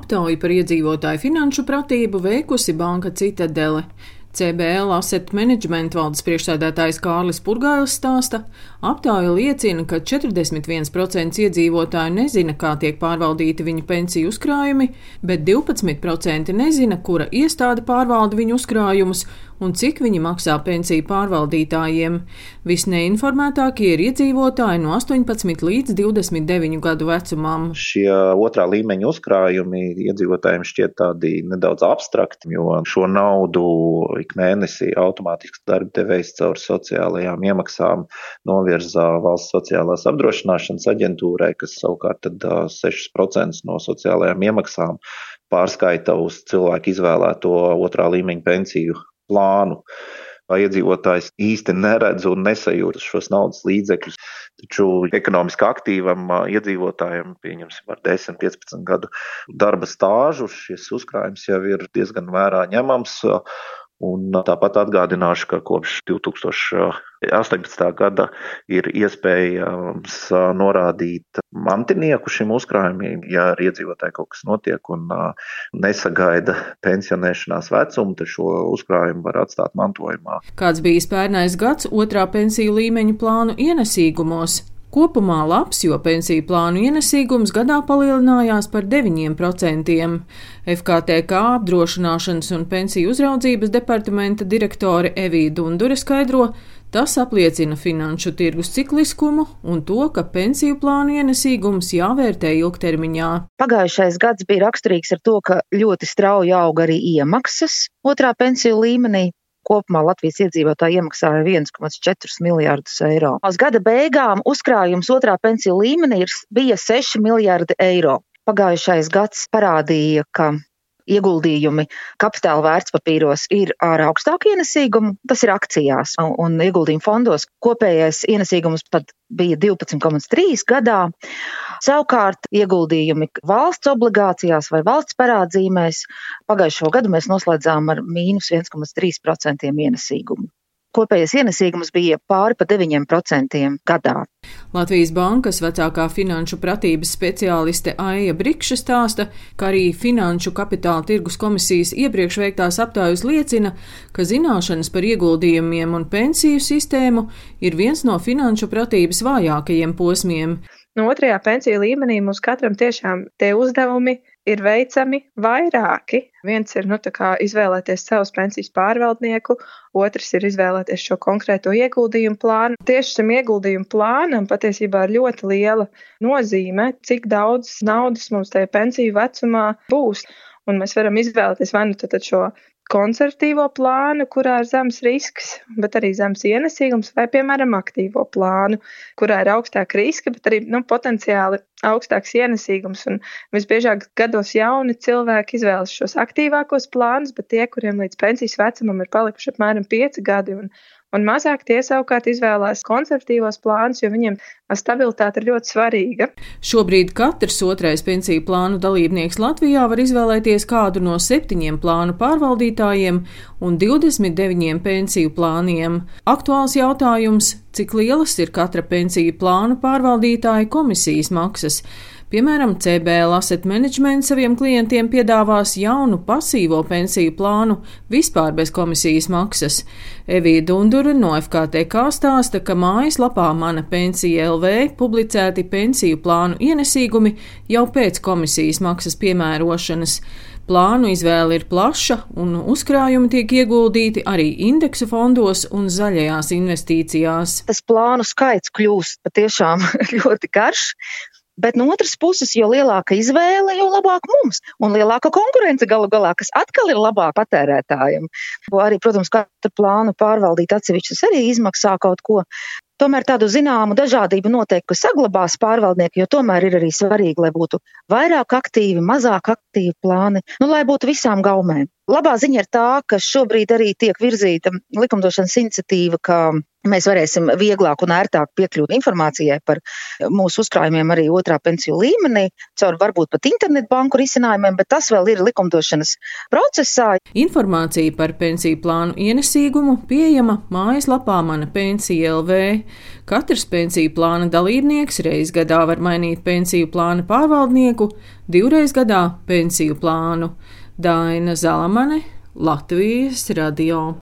Aptauju par iedzīvotāju finanšu pratību veikusi Banka Citadele. CBL Asset Management valdes priekšsēdētājs Kārlis Purgājs stāsta, aptāja liecina, ka 41% iedzīvotāju nezina, kā tiek pārvaldīti viņu pensiju uzkrājumi, bet 12% nezina, kura iestāde pārvalda viņu uzkrājumus un cik viņi maksā pensiju pārvaldītājiem. Visneinformētākie ir iedzīvotāji no 18 līdz 29 gadu vecumam. Šie otrā līmeņa uzkrājumi iedzīvotājiem šķiet tādi nedaudz abstrakti, jo šo naudu ik mēnesī automātiski darba devējs caur sociālajām iemaksām novirza valsts sociālās apdrošināšanas aģentūrai, kas savukārt tad 6% no sociālajām iemaksām pārskaita uz cilvēku izvēlēto otrā līmeņa pensiju plānu. Iedzīvotājs īsti neredz un nesajūt šos naudas līdzekļus. Taču ekonomiski aktīvam iedzīvotājam, pieņemsim, ar 10, 15 gadu darba stāžu, šis uzkrājums jau ir diezgan vērā ņemams. Un tāpat atgādināšu, ka kopš 2018. gada ir iespējams norādīt mantinieku šim uzkrājumam, ja ar iedzīvotāju kaut kas notiek un nesagaida pensionēšanās vecumu, tad šo uzkrājumu var atstāt mantojumā. Kāds bija pērnais gads otrā pensiju līmeņa plānu ienesīgumos? Kopumā labs, jo pensiju plānu ienesīgums gadā palielinājās par 9%. FKTK apdrošināšanas un pensiju uzraudzības departamenta direktore Evija Dundure skaidro, tas apliecina finanšu tirgus cikliskumu un to, ka pensiju plānu ienesīgums jāvērtē ilgtermiņā. Pagājušais gads bija raksturīgs ar to, ka ļoti strauji auga arī iemaksas otrā pensiju līmenī. Kopumā Latvijas iedzīvotāji iemaksāja 1,4 miljārdus eiro. Uz gada beigām uzkrājums otrā pensiju līmenī bija 6 miljārdi eiro. Pagājušais gads parādīja, ka ieguldījumi kapitāla vērtspapīros ir ar augstāku ienesīgumu, tas ir akcijās un, un ieguldījumu fondos. Kopējais ienesīgums pat bija 12,3 gadā. Savukārt ieguldījumi valsts obligācijās vai valsts parādzīmēs pagājušo gadu mēs noslēdzām ar mīnus 1,3% ienesīgumu. Kopējais ienesīgums bija pāri pa 9% gadā. Latvijas bankas vecākā finanšu pratības speciāliste Aija Brikša stāsta, ka arī Finanšu kapitāla tirgus komisijas iepriekš veiktās aptājas liecina, ka zināšanas par ieguldījumiem un pensiju sistēmu ir viens no finanšu pratības vājākajiem posmiem. No otrajā pensiju līmenī mums katram tiešām tie uzdevumi ir veicami vairāki. Viens ir nu, izvēlēties savus pensijas pārvaldnieku, otrs ir izvēlēties šo konkrēto ieguldījumu plānu. Tieši šim ieguldījumu plānam patiesībā ir ļoti liela nozīme, cik daudz naudas mums tajā pensiju vecumā būs. Un mēs varam izvēlēties vai nu šo konservatīvo plānu, kurā ir zems risks, bet arī zems ienesīgums, vai, piemēram, aktīvo plānu, kurā ir augstāka riska, bet arī nu, potenciāli augstāks ienesīgums. Un visbiežāk gados jauni cilvēki izvēlas šos aktīvākos plānus, bet tie, kuriem līdz pensijas vecumam ir palikuši apmēram 5 gadi un un mazāk tie savukārt izvēlās konservatīvos plānus, jo viņiem stabilitāte ir ļoti svarīga. Šobrīd katrs otrais pensiju plānu dalībnieks Latvijā var izvēlēties kādu no septiņiem plānu pārvaldītājiem un 29 pensiju plāniem. Aktuāls jautājums - cik lielas ir katra pensiju plānu pārvaldītāja komisijas maksas? Piemēram, CBL Asset Management saviem klientiem piedāvās jaunu pasīvo pensiju plānu vispār bez komisijas maksas. Evija Dundura no FKTK stāsta, ka mājaslapā Mana pensija LV publicēti pensiju plānu ienesīgumi jau pēc komisijas maksas piemērošanas. Plānu izvēle ir plaša, un uzkrājumi tiek ieguldīti arī indeksu fondos un zaļajās investīcijās. Tas plānu skaits kļūst patiešām ļoti garš. Bet no otras puses, jo lielāka izvēle, jo labāk mums, un lielāka konkurence galu galā, kas atkal ir labāk patērētājiem. Arī, protams, katru plānu pārvaldīt atsevišķi arī izmaksā kaut ko. Tomēr tādu zināmu dažādību noteikti saglabās pārvaldnieki, jo tomēr ir arī svarīgi, lai būtu vairāk aktīvi, mazāk aktīvi plāni, nu, lai būtu visām gaumēm. Labā ziņa ir tā, ka šobrīd arī tiek virzīta likumdošanas iniciatīva, ka mēs varēsim vieglāk un ērtāk piekļūt informācijai par mūsu uzkrājumiem arī otrā pensiju līmenī, caur varbūt pat internetbanku risinājumiem, bet tas vēl ir likumdošanas procesā. Informācija par pensiju plānu ienesīgumu pieejama mājaslapā Mana pensija LV. Katrs pensiju plāna dalībnieks reiz gadā var mainīt pensiju plāna pārvaldnieku, divreiz gadā pensiju plānu. Daina Zalamane, Latvijas radio.